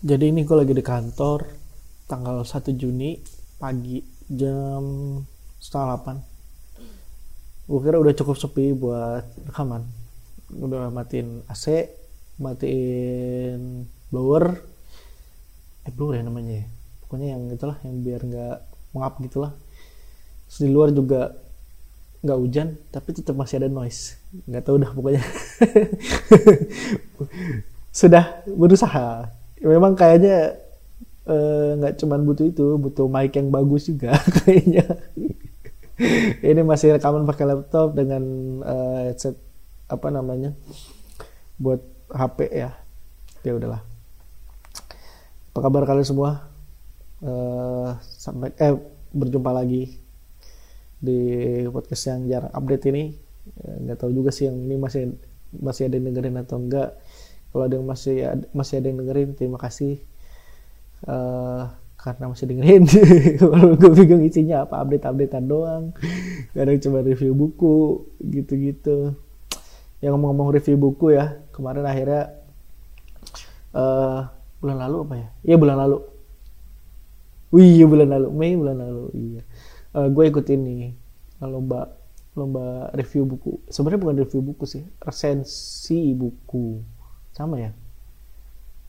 Jadi ini gue lagi di kantor tanggal 1 Juni pagi jam setengah 8. Gue kira udah cukup sepi buat rekaman. Udah matiin AC, matiin blower. Eh blower ya namanya ya. Pokoknya yang itulah yang biar nggak mengap gitulah. Terus di luar juga nggak hujan tapi tetap masih ada noise nggak tahu dah pokoknya sudah berusaha memang kayaknya nggak uh, cuman butuh itu butuh mic yang bagus juga kayaknya. Ini masih rekaman pakai laptop dengan uh, headset apa namanya buat HP ya. Ya udahlah. Apa kabar kalian semua? Uh, sampai eh berjumpa lagi di podcast yang jarang update ini. Nggak tahu juga sih yang ini masih masih ada yang dengerin atau enggak kalau ada yang masih ada, masih ada yang dengerin terima kasih. Uh, karena masih dengerin. Kalau gue bingung isinya apa update updatean doang kadang cuma review buku gitu-gitu. Yang ngomong-ngomong review buku ya kemarin akhirnya uh, bulan lalu apa ya? Iya bulan lalu. Wih, iya bulan lalu. Mei bulan lalu iya. Uh, gue ikut ini lomba lomba review buku. Sebenarnya bukan review buku sih resensi buku sama ya?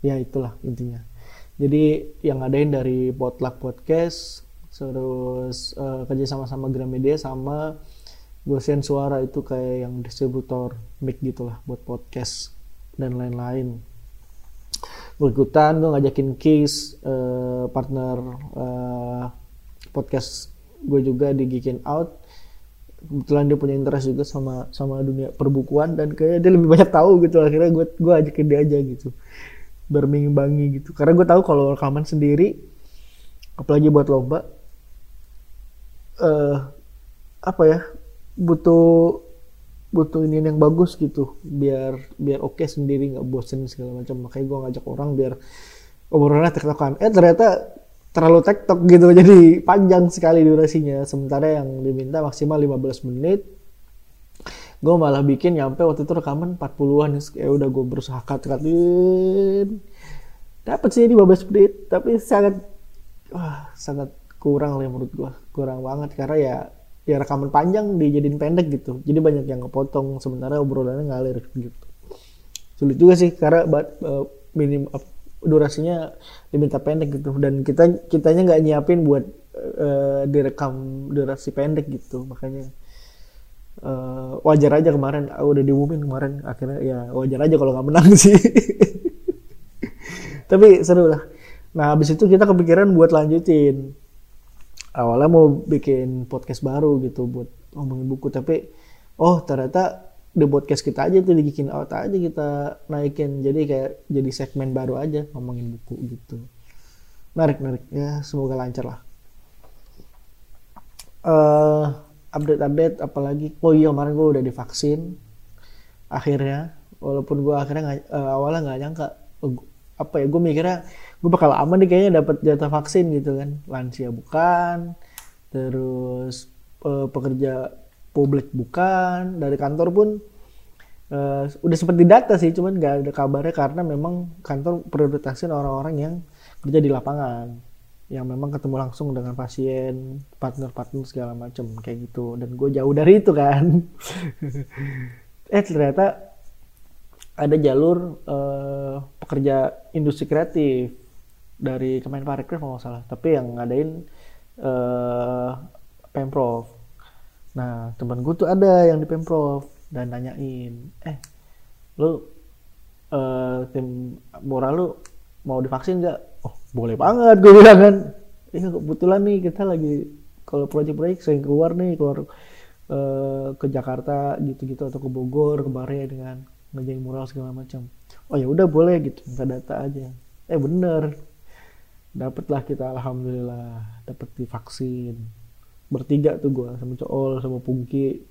Ya itulah intinya. Jadi yang ngadain dari potluck podcast terus uh, kerja sama sama Gramedia sama Gosian Suara itu kayak yang distributor mic gitulah buat podcast dan lain-lain. Gue ikutan gue ngajakin Kiss uh, partner uh, podcast gue juga di Geekin Out kebetulan dia punya interest juga sama sama dunia perbukuan dan kayak dia lebih banyak tahu gitu. Akhirnya gue gue ajakin dia aja gitu. Berminggu-bangi gitu. Karena gue tahu kalau rekaman sendiri apalagi buat lomba uh, apa ya butuh butuh ini yang bagus gitu. Biar biar oke okay sendiri nggak bosen segala macam. Makanya gue ngajak orang biar obrolannya tertekan eh ternyata terlalu tektok gitu jadi panjang sekali durasinya. Sementara yang diminta maksimal 15 menit. Gue malah bikin nyampe waktu itu rekaman 40-an ya udah gue berusaha cut cutin dapat sih 15 menit tapi sangat wah sangat kurang lah menurut gue kurang banget karena ya ya rekaman panjang dijadiin pendek gitu. Jadi banyak yang kepotong sementara obrolannya ngalir gitu. Sulit juga sih karena uh, minim durasinya diminta pendek gitu. Dan kita kitanya nggak nyiapin buat uh, direkam durasi pendek gitu. Makanya uh, wajar aja kemarin uh, udah diumumin kemarin. Akhirnya ya wajar aja kalau nggak menang sih. Tapi seru lah. Nah habis itu kita kepikiran buat lanjutin. Awalnya mau bikin podcast baru gitu buat ngomongin buku. Tapi oh ternyata di podcast kita aja tuh dibikin out aja kita naikin. Jadi kayak jadi segmen baru aja ngomongin buku gitu. Menarik menarik. Ya semoga lancar lah. Uh, update update apalagi? Oh iya kemarin gue udah divaksin. Akhirnya walaupun gue akhirnya gak, uh, awalnya nggak nyangka uh, apa ya gue mikirnya gue bakal aman nih kayaknya dapat jatah vaksin gitu kan. Lansia bukan terus uh, pekerja publik bukan dari kantor pun uh, udah seperti data sih cuman nggak ada kabarnya karena memang kantor prioritasin orang-orang yang kerja di lapangan yang memang ketemu langsung dengan pasien partner-partner segala macam kayak gitu. Dan gue jauh dari itu kan. Eh ternyata ada jalur uh, pekerja industri kreatif dari Kemenparekraf kalau nggak salah. Tapi yang ngadain uh, pemprov nah teman gue tuh ada yang di pemprov dan nanyain eh lu uh, tim moral lu mau divaksin nggak? Oh boleh banget gue bilang kan. Iya kebetulan nih kita lagi kalau proyek-proyek sering keluar nih keluar uh, ke Jakarta gitu-gitu atau ke Bogor kemarin dengan ngerjain mural segala macam. Oh ya udah boleh gitu minta data aja. Eh bener dapatlah kita alhamdulillah dapat divaksin bertiga tuh gue sama Cool sama Pungki.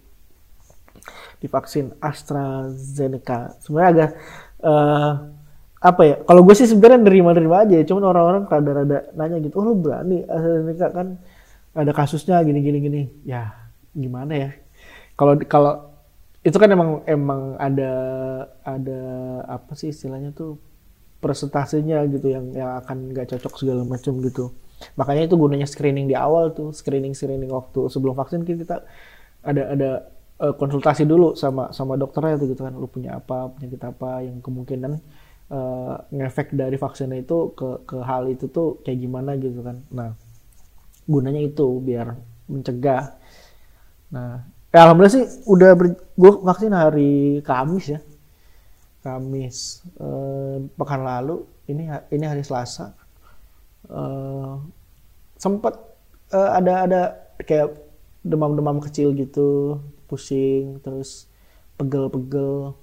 Divaksin AstraZeneca. Sebenarnya agak uh, apa ya kalau gue sih sebenarnya nerima-nerima aja cuman orang-orang rada-rada nanya gitu oh lu berani AstraZeneca kan ada kasusnya gini gini gini. Ya gimana ya? Kalau kalau itu kan emang emang ada ada apa sih istilahnya tuh persentasenya gitu yang yang akan nggak cocok segala macam gitu makanya itu gunanya screening di awal tuh screening screening waktu sebelum vaksin kita ada ada uh, konsultasi dulu sama sama dokternya tuh gitu kan. Lu punya apa penyakit apa yang kemungkinan uh, ngefek dari vaksinnya itu ke ke hal itu tuh kayak gimana gitu kan. Nah gunanya itu biar mencegah. Nah ya alhamdulillah sih udah ber, gue vaksin hari Kamis ya. Kamis eh, pekan lalu ini ini hari Selasa eh, sempat eh, ada ada kayak demam-demam kecil gitu pusing terus pegel-pegel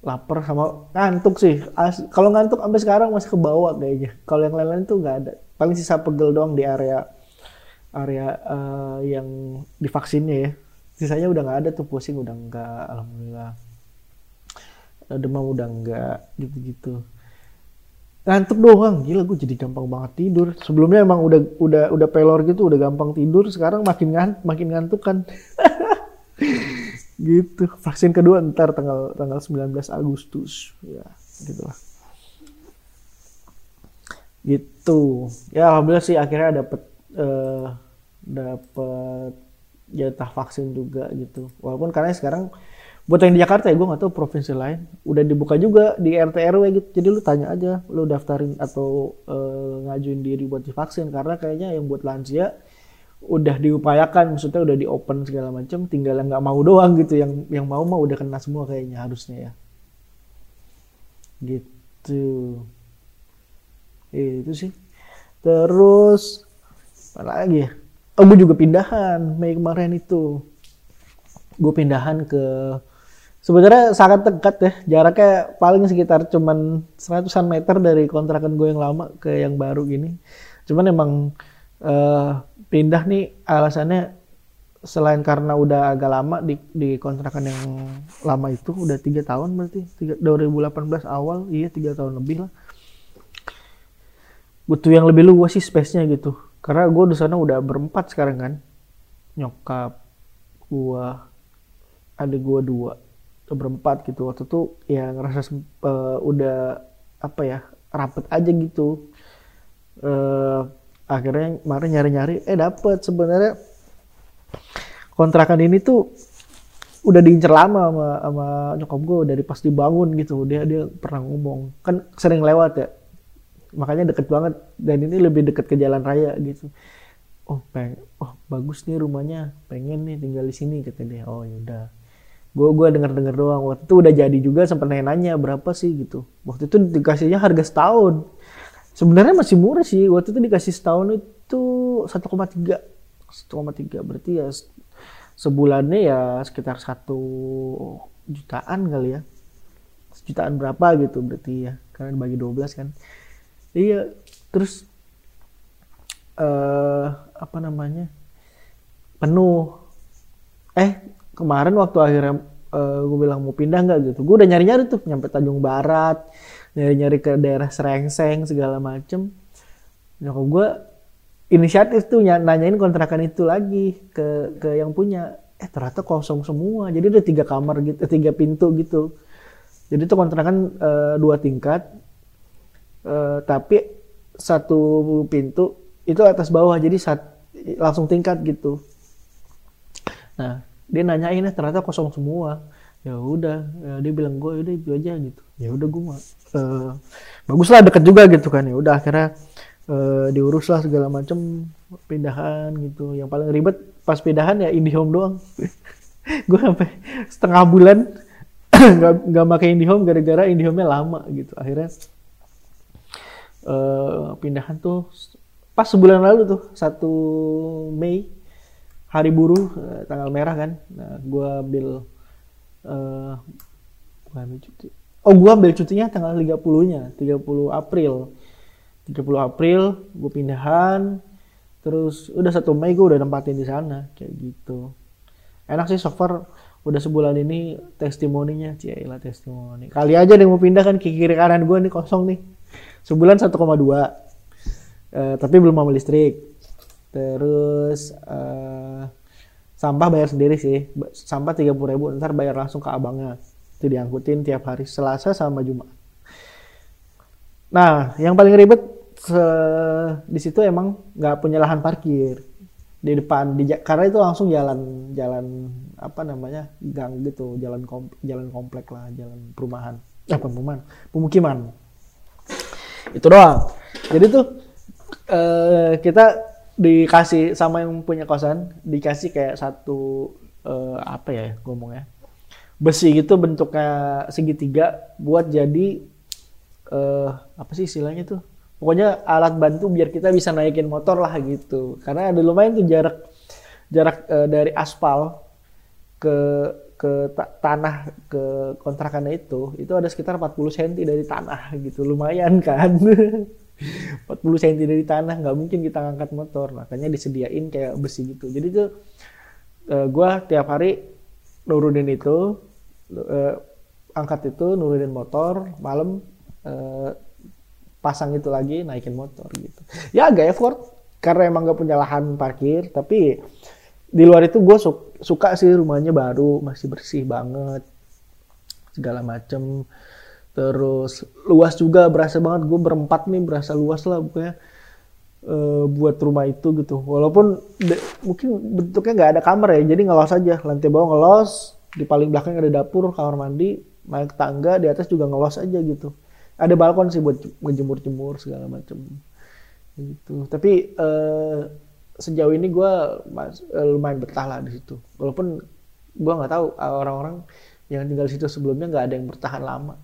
lapar sama ngantuk sih. Kalau ngantuk sampai sekarang masih kebawa kayaknya. Kalau yang lain-lain tuh nggak ada. Paling sisa pegel doang di area area uh, yang divaksinnya ya. Sisanya udah nggak ada tuh pusing udah nggak alhamdulillah. Demam udah nggak gitu-gitu ngantuk doang. Gila gue jadi gampang banget tidur. Sebelumnya emang udah udah udah pelor gitu udah gampang tidur. Sekarang makin ngant makin ngantuk kan gitu. Vaksin kedua ntar tanggal tanggal 19 Agustus. Ya gitulah. Gitu. Ya alhamdulillah sih akhirnya dapet uh, dapet jatah vaksin juga gitu. Walaupun karena sekarang buat yang di Jakarta ya gue nggak tahu provinsi lain. Udah dibuka juga di RT RW gitu. Jadi lu tanya aja lu daftarin atau uh, ngajuin diri buat divaksin. Karena kayaknya yang buat lansia udah diupayakan maksudnya udah di open segala macam tinggal yang nggak mau doang gitu. Yang yang mau mah udah kena semua kayaknya harusnya ya. Gitu. Eh, itu sih. Terus apa lagi ya? Oh gue juga pindahan. Mei kemarin itu. Gue pindahan ke sebenarnya sangat dekat ya. Jaraknya paling sekitar cuman seratusan meter dari kontrakan gue yang lama ke yang baru gini. Cuman emang uh, pindah nih alasannya selain karena udah agak lama di, di kontrakan yang lama itu udah tiga tahun berarti. Tiga, 2018 awal iya tiga tahun lebih lah. Butuh yang lebih luas sih space-nya gitu. Karena gue di sana udah berempat sekarang kan. Nyokap gue ada gue dua berempat gitu. Waktu itu ya ngerasa uh, udah apa ya rapet aja gitu. Uh, akhirnya kemarin nyari-nyari eh dapet sebenarnya. Kontrakan ini tuh udah diincer lama sama, sama nyokap gue dari pas dibangun gitu. Dia dia pernah ngomong kan sering lewat ya. Makanya deket banget. Dan ini lebih deket ke jalan raya gitu. Oh peng oh bagus nih rumahnya. Pengen nih tinggal di sini kata dia. Oh yaudah gue gue denger denger doang. Waktu itu udah jadi juga sempat nanya nanya berapa sih? gitu. Waktu itu dikasihnya harga setahun. Sebenarnya masih murah sih. Waktu itu dikasih setahun itu 1,3 1,3 berarti ya sebulannya ya sekitar satu jutaan kali ya. Sejutaan berapa gitu berarti ya. Karena bagi 12 kan. Iya terus uh, apa namanya? Penuh. Eh kemarin waktu akhirnya uh, eh, gue bilang mau pindah nggak? Gitu. Gue udah nyari nyari tuh nyampe Tanjung Barat nyari nyari ke daerah Serengseng segala macem. Nyokap gue inisiatif tuh nanyain kontrakan itu lagi ke ke yang punya. Eh ternyata kosong semua. Jadi ada tiga kamar gitu tiga pintu gitu. Jadi itu kontrakan uh, dua tingkat. Uh, tapi satu pintu itu atas bawah jadi sat, langsung tingkat gitu. Nah dia nanyain eh ternyata kosong semua. Ya udah ya, dia bilang gue udah itu aja gitu. Ya udah gue mah uh, bagus lah deket juga gitu kan. Ya udah akhirnya uh, diurus lah segala macem pindahan gitu. Yang paling ribet pas pindahan ya IndiHome doang. Gue sampai setengah bulan nggak nggak pakai IndiHome gara-gara IndiHome-nya lama gitu. Akhirnya uh, pindahan tuh pas sebulan lalu tuh satu Mei hari buruh uh, tanggal merah kan. Nah gue ambil uh, ambil cuti. Oh gue ambil cutinya tanggal 30 nya 30 April. 30 April gue pindahan. Terus udah satu Mei gue udah nempatin di sana kayak gitu. Enak sih so far udah sebulan ini testimoninya cila testimoni. Kali aja yang mau pindah kan ke kiri kanan gue nih kosong nih. Sebulan 1,2 uh, tapi belum mau listrik terus uh, sampah bayar sendiri sih. Sampah tiga puluh ribu ntar bayar langsung ke abangnya. Itu diangkutin tiap hari Selasa sama Jumat. Nah, yang paling ribet di situ emang nggak punya lahan parkir. Di depan di karena itu langsung jalan jalan apa namanya gang gitu. Jalan kom, jalan komplek lah jalan perumahan. Eh, perumahan pemukiman. Itu doang. Jadi tuh eh, kita dikasih sama yang punya kosan dikasih kayak satu eh, apa ya ngomongnya? Besi gitu bentuknya segitiga buat jadi eh, apa sih istilahnya tuh? Pokoknya alat bantu biar kita bisa naikin motor lah gitu. Karena ada lumayan tuh jarak jarak uh, dari aspal ke ke ta tanah ke kontrakannya itu itu ada sekitar 40 cm dari tanah gitu. Lumayan kan 40 cm dari tanah nggak mungkin kita ngangkat motor. Makanya disediain kayak besi gitu. Jadi tuh uh, gue tiap hari nurunin itu uh, angkat itu nurunin motor malam uh, pasang itu lagi naikin motor gitu. Ya agak effort karena emang gak punya lahan parkir tapi di luar itu gue su suka sih rumahnya baru masih bersih banget segala macem terus luas juga berasa banget. Gue berempat nih berasa luas lah pokoknya e, buat rumah itu gitu. Walaupun mungkin bentuknya nggak ada kamar ya jadi ngelos aja. Lantai bawah ngelos di paling belakang ada dapur kamar mandi naik tangga di atas juga ngelos aja gitu. Ada balkon sih buat ngejemur-jemur segala macam gitu. Tapi uh, sejauh ini gue uh, lumayan betah lah di situ. Walaupun gue nggak tahu orang-orang yang tinggal di situ sebelumnya nggak ada yang bertahan lama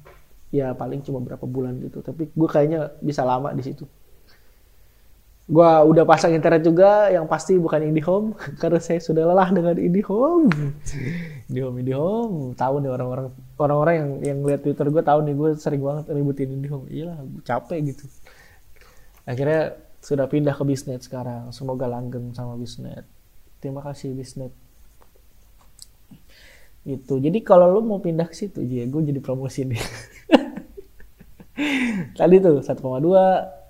ya paling cuma berapa bulan gitu tapi gue kayaknya bisa lama di situ Gua udah pasang internet juga yang pasti bukan IndiHome karena saya sudah lelah dengan IndiHome. IndiHome IndiHome tahu nih orang-orang orang-orang yang yang lihat Twitter gue tahu nih gue sering banget ributin IndiHome. Iyalah capek gitu. Akhirnya sudah pindah ke Bisnet sekarang. Semoga langgeng sama Bisnet. Terima kasih Bisnet. Gitu. Jadi kalau lo mau pindah ke situ, ya gue jadi promosi nih. Tadi tuh 1,2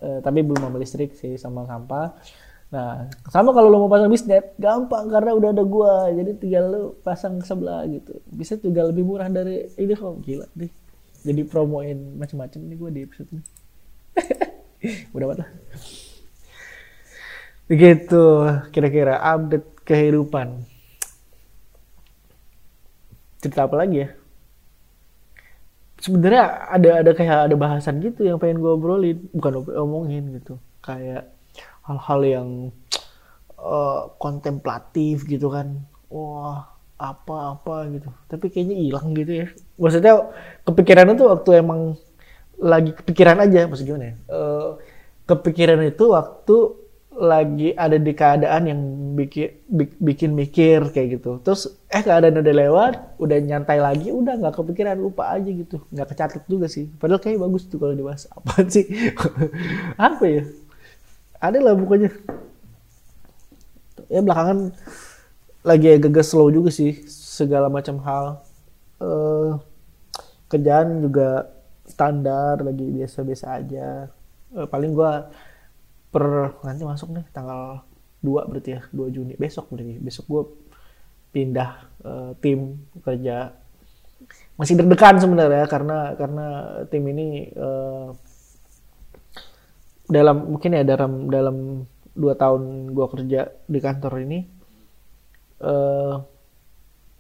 eh, tapi belum mobil listrik sih sama sampah. Nah, sama kalau lo mau pasang bisnet, gampang karena udah ada gua. Jadi tinggal lo pasang sebelah gitu. Bisa juga lebih murah dari ini kok. Gila deh. Jadi promoin macam-macam nih gua di episode ini. udah banget. Begitu kira-kira update kehidupan. Cerita apa lagi ya? Sebenarnya ada ada kayak ada bahasan gitu yang pengen gue obrolin bukan omongin gitu. Kayak hal-hal yang uh, kontemplatif gitu kan. Wah apa-apa gitu. Tapi kayaknya hilang gitu ya. Maksudnya kepikiran itu waktu emang lagi kepikiran aja maksud gimana ya? Uh, kepikiran itu waktu lagi ada di keadaan yang bikin bikin mikir kayak gitu. Terus eh keadaan udah lewat udah nyantai lagi udah nggak kepikiran lupa aja gitu. Nggak kecatat juga sih. Padahal kayak bagus tuh kalau dibahas. Apa sih? Apa ya? Ada lah bukannya ya belakangan lagi agak slow juga sih segala macam hal. Uh, kerjaan juga standar lagi biasa-biasa aja. Uh, paling gua per nanti masuk nih tanggal 2 berarti ya 2 Juni. Besok berarti besok gue pindah uh, tim kerja. Masih deg-degan sebenarnya karena karena tim ini uh, dalam mungkin ya dalam dalam dua tahun gue kerja di kantor ini uh,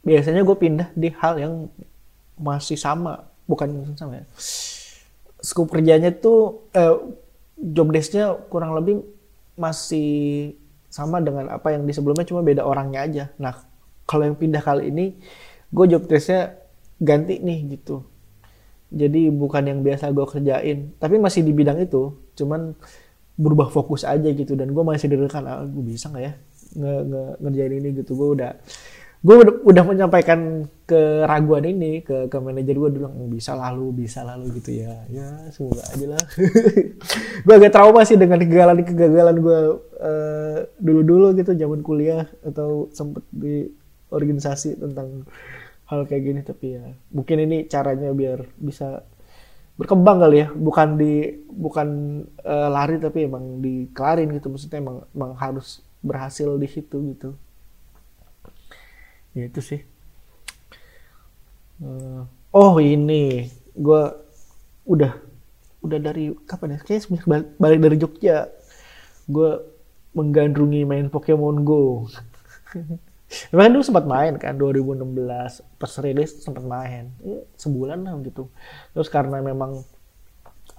biasanya gue pindah di hal yang masih sama. Bukan sama ya. Skup kerjanya tuh uh, job desknya kurang lebih masih sama dengan apa yang di sebelumnya cuma beda orangnya aja. Nah kalau yang pindah kali ini gue job desknya ganti nih gitu. Jadi bukan yang biasa gue kerjain, tapi masih di bidang itu, cuman berubah fokus aja gitu dan gue masih deg-degan ah, gue bisa nggak ya nge, nge ngerjain ini gitu gue udah gue udah, udah menyampaikan keraguan ini ke ke manajer gue bilang oh, bisa lalu bisa lalu gitu ya. Ya semoga aja lah. Gue agak trauma sih dengan kegagalan kegagalan gue uh, dulu dulu gitu zaman kuliah atau sempet di organisasi tentang hal kayak gini. Tapi ya mungkin ini caranya biar bisa berkembang kali ya. Bukan di bukan uh, lari tapi emang dikelarin gitu. Maksudnya emang, emang harus berhasil di situ gitu ya itu sih. Uh, oh ini. Gue udah udah dari kapan ya? Kayak semenjak balik, balik dari Jogja. Gue menggandrungi main Pokemon Go. Emang dulu sempat main kan 2016 pas rilis sempat main. Ya, sebulan lah gitu. Terus karena memang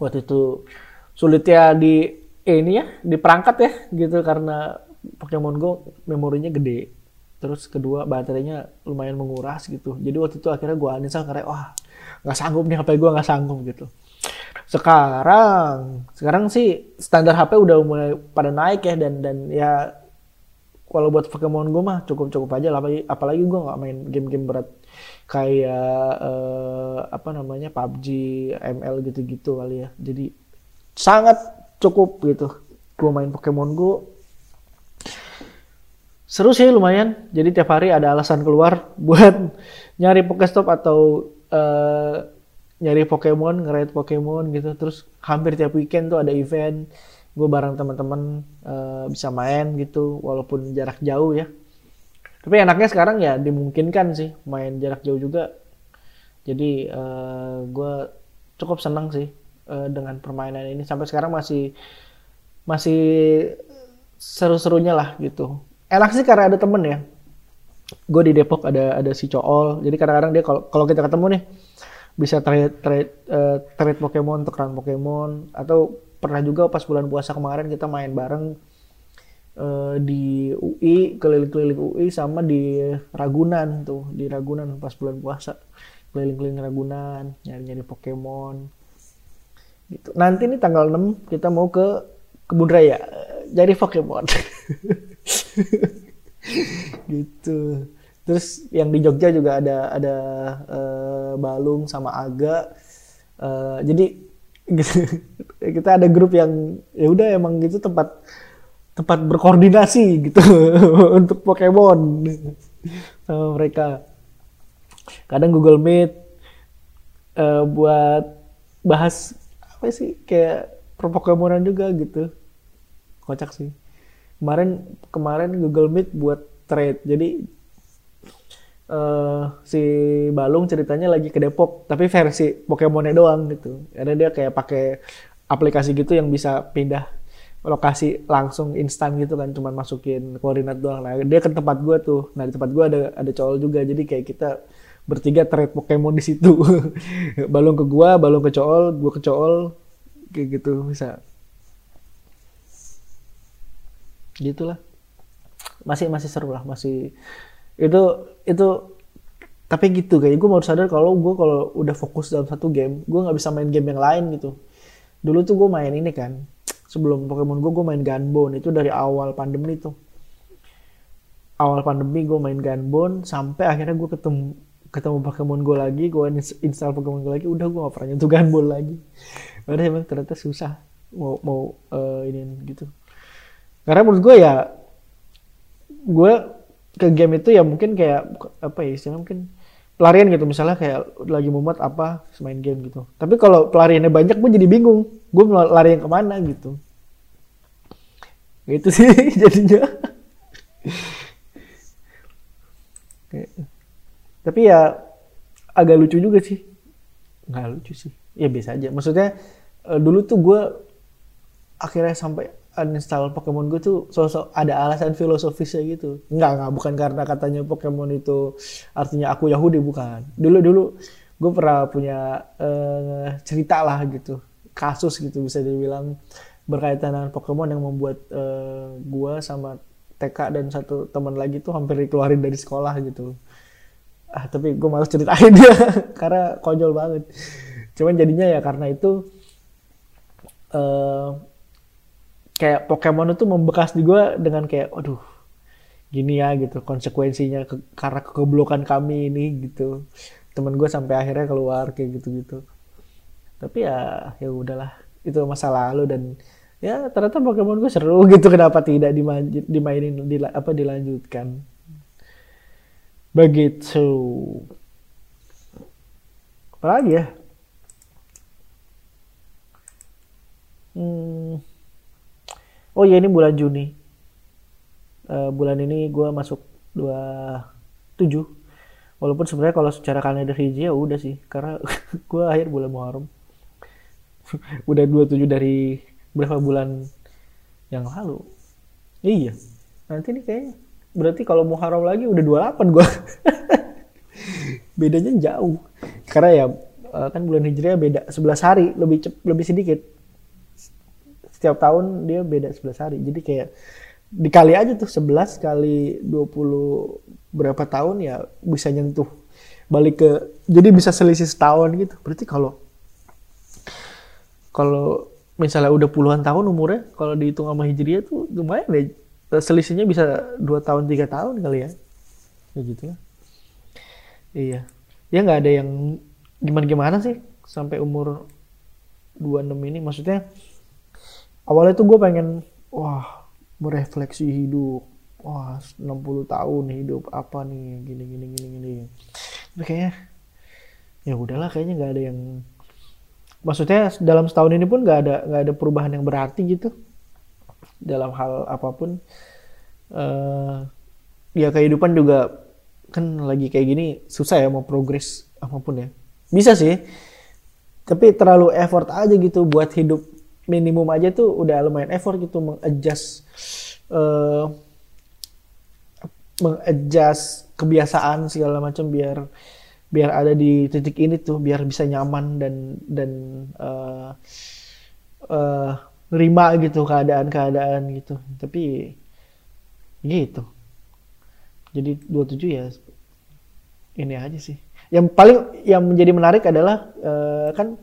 waktu itu sulitnya di eh, ini ya di perangkat ya gitu. Karena Pokemon Go memorinya gede terus kedua baterainya lumayan menguras gitu jadi waktu itu akhirnya gue uninstall karena wah nggak sanggup nih HP gue nggak sanggup gitu sekarang sekarang sih standar HP udah mulai pada naik ya dan dan ya kalau buat Pokemon gue mah cukup-cukup aja lah apalagi, apalagi gue nggak main game-game berat kayak uh, apa namanya PUBG, ML gitu-gitu kali ya. Jadi sangat cukup gitu. Gue main Pokemon Go seru sih lumayan. Jadi tiap hari ada alasan keluar buat nyari Pokestop atau uh, nyari Pokemon, ngerait Pokemon gitu. Terus hampir tiap weekend tuh ada event. Gue bareng teman-teman uh, bisa main gitu walaupun jarak jauh ya. Tapi enaknya sekarang ya dimungkinkan sih main jarak jauh juga. Jadi uh, eh, gue cukup senang sih uh, dengan permainan ini. Sampai sekarang masih masih seru-serunya lah gitu enak sih karena ada temen ya. Gue di Depok ada ada si Cool. Jadi kadang-kadang dia kalau kalau kita ketemu nih bisa trade trade uh, trade Pokemon tukeran Pokemon. Atau pernah juga pas bulan puasa kemarin kita main bareng uh, di UI keliling-keliling UI sama di Ragunan tuh. Di Ragunan pas bulan puasa. Keliling-keliling Ragunan nyari-nyari Pokemon. Gitu. Nanti nih tanggal 6 kita mau ke kebun raya jadi Pokemon gitu. Terus yang di Jogja juga ada ada uh, Balung sama Aga. Uh, jadi kita ada grup yang ya udah emang gitu tempat tempat berkoordinasi gitu untuk Pokemon sama mereka. Kadang Google Meet uh, buat bahas apa sih kayak per Pokemonan juga gitu. Kocak sih kemarin kemarin Google Meet buat trade. Jadi uh, si Balung ceritanya lagi ke Depok tapi versi Pokemonnya doang gitu. Karena dia kayak pakai aplikasi gitu yang bisa pindah lokasi langsung instan gitu kan cuman masukin koordinat doang. Nah dia ke tempat gue tuh. Nah di tempat gue ada ada cowok juga. Jadi kayak kita bertiga trade Pokemon di situ. Balung ke gue balung ke cowol gue ke cowol kayak gitu bisa gitulah. Masih masih seru lah masih itu itu tapi gitu kayak gue mau sadar kalau gue kalau udah fokus dalam satu game gue nggak bisa main game yang lain gitu. Dulu tuh gue main ini kan sebelum Pokemon gue gue main Gunbone itu dari awal pandemi tuh. Awal pandemi gue main Gunbone sampai akhirnya gue ketemu ketemu Pokemon gue lagi gue install Pokemon gue lagi udah gue gak pernah nyentuh Gunbone lagi. Udah emang ternyata susah mau mau uh, ini gitu karena menurut gue ya gue ke game itu ya mungkin kayak apa ya istilahnya mungkin pelarian gitu. Misalnya kayak lagi mumet apa main game gitu. Tapi kalau pelariannya banyak gue jadi bingung. Gue lari yang ke mana gitu. Gitu sih jadinya. Tapi ya agak lucu juga sih. Nggak lucu sih. Ya biasa aja. Maksudnya eh, dulu tuh gue akhirnya sampai uninstall Pokemon Go tuh sosok ada alasan filosofisnya gitu. Enggak, enggak bukan karena katanya Pokemon itu artinya aku Yahudi bukan. Dulu dulu gue pernah punya uh, cerita lah gitu, kasus gitu bisa dibilang berkaitan dengan Pokemon yang membuat uh, gue sama TK dan satu teman lagi tuh hampir dikeluarin dari sekolah gitu. Ah tapi gue malas ceritain dia karena konyol banget. Cuman jadinya ya karena itu uh, kayak Pokemon itu membekas di gue dengan kayak aduh gini ya gitu. Konsekuensinya ke, karena kekeblokan kami ini gitu. Temen gue sampai akhirnya keluar kayak gitu gitu tapi ya ya udahlah. Itu masa lalu dan ya ternyata Pokemon gue seru gitu. Kenapa tidak dimainin di, apa dilanjutkan? Begitu. Apalagi ya? Hmm oh iya ini bulan Juni. Uh, bulan ini gue masuk 27 walaupun sebenarnya kalau secara kalender hijri ya udah sih karena gue akhir bulan Muharram. Udah 27 dari berapa bulan yang lalu. Iya nanti nih kayaknya. Berarti kalau mau haram lagi udah 28 gua. Bedanya jauh. Karena ya eh, kan bulan hijriah beda 11 hari lebih cep, lebih sedikit setiap tahun dia beda 11 hari. Jadi kayak dikali aja tuh 11 kali 20 berapa tahun ya bisa nyentuh. Balik ke jadi bisa selisih setahun gitu. Berarti kalau kalau misalnya udah puluhan tahun umurnya kalau dihitung sama hijriah tuh lumayan deh. Selisihnya bisa dua tahun tiga tahun kali ya. Kayak gitu ya. Iya. Ya nggak ada yang gimana gimana sih sampai umur 26 ini. Maksudnya awalnya tuh gue pengen wah merefleksi hidup. Wah 60 tahun hidup apa nih gini gini gini gini. Tapi kayaknya ya udahlah kayaknya nggak ada yang maksudnya dalam setahun ini pun nggak ada nggak ada perubahan yang berarti gitu. Dalam hal apa pun. Uh, ya kehidupan juga kan lagi kayak gini susah ya mau progres apa pun ya. Bisa sih tapi terlalu effort aja gitu buat hidup minimum aja tuh udah lumayan effort gitu mengadjust uh, mengadjust kebiasaan segala macam biar biar ada di titik ini tuh biar bisa nyaman dan dan uh, uh, nerima gitu keadaan-keadaan gitu. Tapi gitu. Jadi 27 ya ini aja sih. Yang paling yang menjadi menarik adalah uh, kan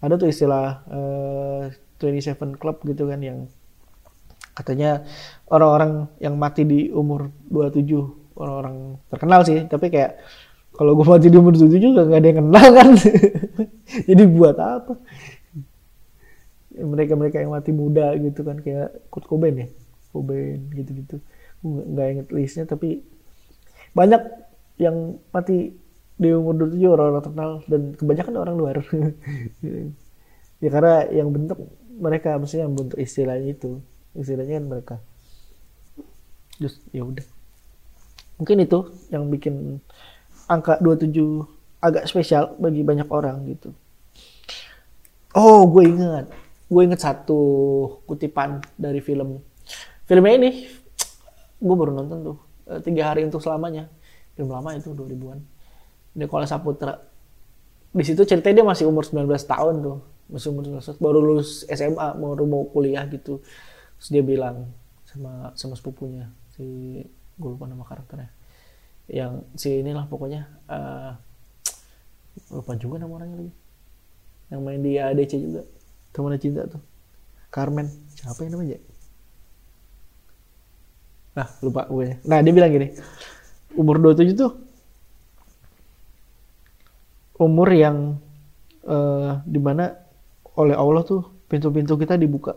ada tuh istilah uh, 27 Club gitu kan yang katanya orang-orang yang mati di umur 27 orang-orang terkenal sih. Tapi kayak kalau gue mati di umur 27 juga gak ada yang kenal kan. Jadi buat apa? Mereka-mereka yang mati muda gitu kan kayak Kurt Cobain ya? Cobain gitu-gitu. Nggak inget listnya tapi banyak yang mati di umur 27 orang-orang terkenal dan kebanyakan orang luar. Ya karena yang bentuk mereka maksudnya bentuk istilahnya itu. Istilahnya kan mereka. Just ya udah. Mungkin itu yang bikin angka 27 agak spesial bagi banyak orang gitu. Oh gue ingat. Gue inget satu kutipan dari film. Filmnya ini gue baru nonton tuh. Eh, tiga hari untuk selamanya. Film lama itu 2000-an Nikola Saputra. Di situ ceritanya dia masih umur 19 tahun tuh masih 19 baru lulus SMA mau mau kuliah gitu. Terus dia bilang sama sama sepupunya si gue lupa nama karakternya. Yang si inilah pokoknya uh, lupa juga nama orangnya lagi. Yang main di ADC juga teman cinta tuh. Carmen siapa yang namanya? Nah lupa gue nah dia bilang gini umur 27 tuh umur yang uh, di mana oleh Allah tuh pintu-pintu kita dibuka.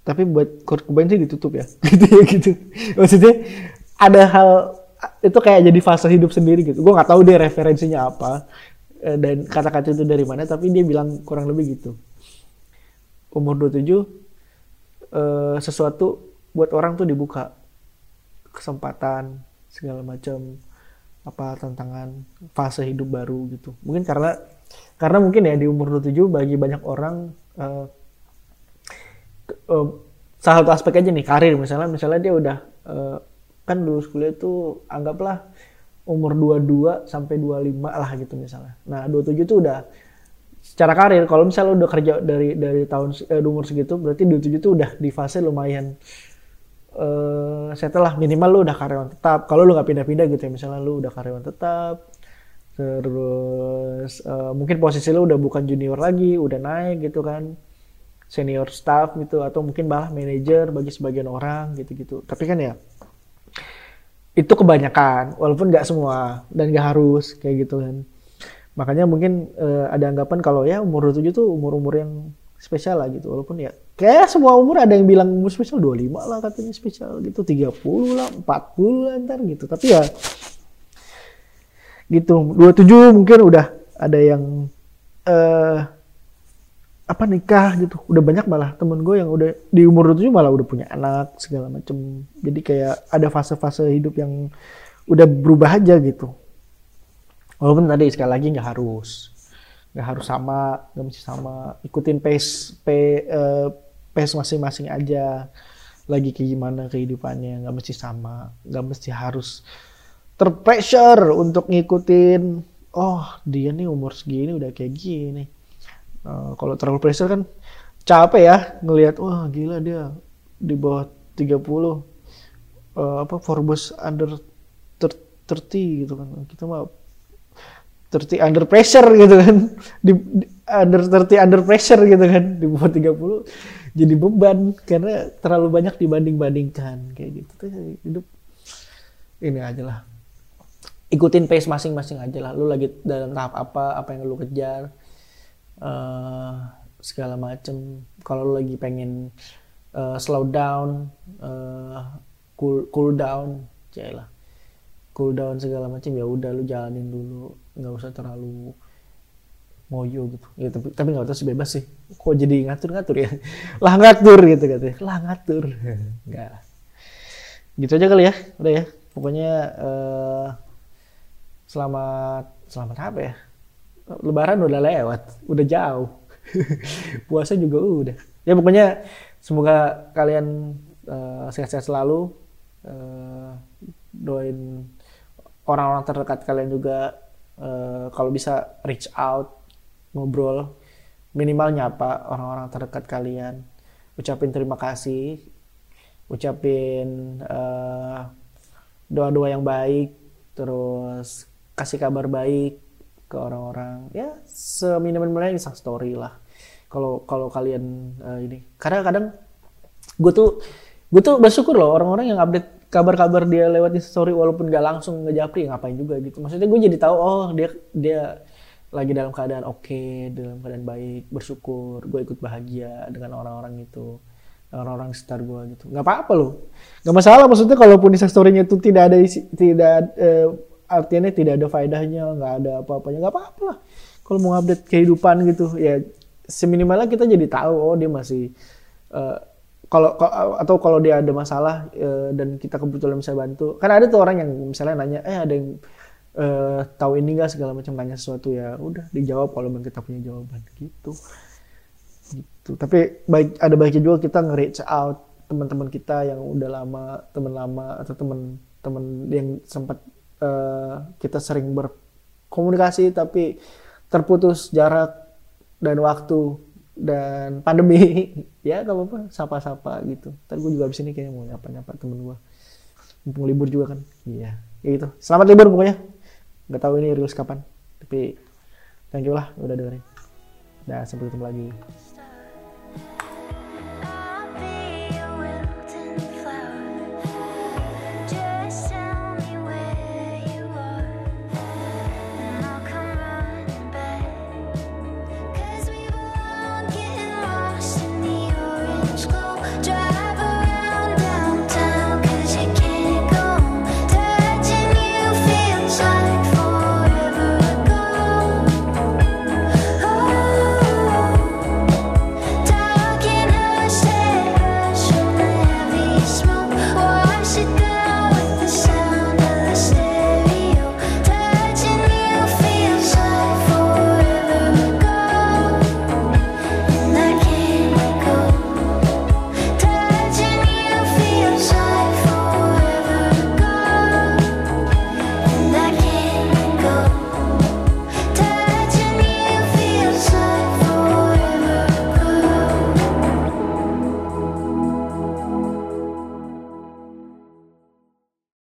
Tapi buat Kurt Cobain sih ditutup ya. gitu ya gitu. Maksudnya ada hal itu kayak jadi fase hidup sendiri gitu. Gue nggak tahu dia referensinya apa eh, dan kata-kata itu dari mana, tapi dia bilang kurang lebih gitu. Umur 27 eh, sesuatu buat orang tuh dibuka kesempatan segala macam apa tantangan fase hidup baru gitu. Mungkin karena karena mungkin ya di umur 27 bagi banyak orang uh, uh, salah satu aspek aja nih karir misalnya misalnya dia udah uh, kan lulus kuliah itu anggaplah umur 22 sampai 25 lah gitu misalnya. Nah, 27 itu udah secara karir kalau misalnya udah kerja dari dari tahun eh, umur segitu berarti 27 itu udah di fase lumayan uh, setelah minimal lu udah karyawan tetap. Kalau lu nggak pindah-pindah gitu ya misalnya lu udah karyawan tetap, terus uh, mungkin posisi lo udah bukan junior lagi udah naik gitu kan. Senior staff gitu atau mungkin malah manajer bagi sebagian orang gitu-gitu. Tapi kan ya itu kebanyakan walaupun nggak semua dan nggak harus kayak gitu kan. Makanya mungkin uh, ada anggapan kalau ya umur 27 tuh umur-umur yang spesial lah gitu. Walaupun ya kayak semua umur ada yang bilang umur spesial 25 lah katanya spesial gitu 30 lah 40 lah ntar gitu. Tapi ya gitu. 27 mungkin udah ada yang uh, apa nikah gitu. Udah banyak malah temen gue yang udah di umur 27 malah udah punya anak segala macem. Jadi kayak ada fase-fase hidup yang udah berubah aja gitu. Walaupun tadi sekali lagi nggak harus nggak harus sama nggak mesti sama. Ikutin pace pace, uh, pace masing-masing aja. Lagi kayak gimana kehidupannya nggak mesti sama nggak mesti harus terpressure untuk ngikutin oh dia nih umur segini udah kayak gini. Uh, kalau terlalu pressure kan capek ya ngelihat wah gila dia di bawah 30 uh, apa Forbes under 30 gitu kan. Kita mah 30 under pressure gitu kan. Di, di under 30 under pressure gitu kan. Di bawah 30 jadi beban karena terlalu banyak dibanding-bandingkan kayak gitu. Tuh hidup ini aja lah ikutin pace masing-masing aja lah. Lu lagi dalam tahap apa apa yang lu kejar uh, segala macem. Kalau lu lagi pengen uh, slow down uh, cool cool down lah. Cool down segala macam ya udah lu jalanin dulu. Nggak usah terlalu ngoyo gitu. Ya tapi tapi nggak sih bebas sih. Kok jadi ngatur ngatur ya? Lah ngatur gitu katanya. Lah ngatur. Nggak gitu aja kali ya. Udah ya. Pokoknya uh, selamat selamat apa ya? Lebaran udah lewat udah jauh. Puasa juga udah. Ya pokoknya semoga kalian uh, sehat-sehat selalu. Uh, doain orang-orang terdekat kalian juga uh, kalau bisa reach out ngobrol. Minimal nyapa orang-orang terdekat kalian. Ucapin terima kasih. Ucapin uh, doa-doa yang baik. Terus kasih kabar baik ke orang-orang. Ya seminimal-minimalnya install story lah. Kalau kalau kalian uh, ini. Kadang-kadang gue tuh gue tuh bersyukur loh orang-orang yang update kabar-kabar dia lewat story walaupun gak langsung ngejapri ngapain juga gitu. Maksudnya gue jadi tahu oh dia dia lagi dalam keadaan oke okay, dalam keadaan baik bersyukur gue ikut bahagia dengan orang-orang itu orang-orang sekitar gue gitu. Nggak apa-apa loh. Nggak masalah maksudnya kalaupun di storynya itu tidak ada isi, tidak eh, artinya tidak ada faedahnya nggak ada apa-apanya nggak apa-apa lah. Kalau mau update kehidupan gitu ya seminimalnya kita jadi tahu oh dia masih uh, kalau atau kalau dia ada masalah uh, dan kita kebetulan bisa bantu. Karena ada tuh orang yang misalnya nanya eh ada yang uh, tahu ini nggak? segala macam nanya sesuatu ya udah dijawab kalau memang kita punya jawaban gitu. Gitu. Tapi baik ada baiknya juga kita nge-reach out teman-teman kita yang udah lama teman lama atau teman-teman yang sempat uh, kita sering berkomunikasi tapi terputus jarak dan waktu dan pandemi. Ya gak apa-apa. Sapa-sapa gitu. Tadi gue juga abis ini kayaknya mau nyapa-nyapa temen gue mumpung libur juga kan. Iya. Ya gitu. Selamat libur pokoknya. Nggak tahu ini rilis kapan. Tapi thank you lah udah dengerin. Dan sampai ketemu lagi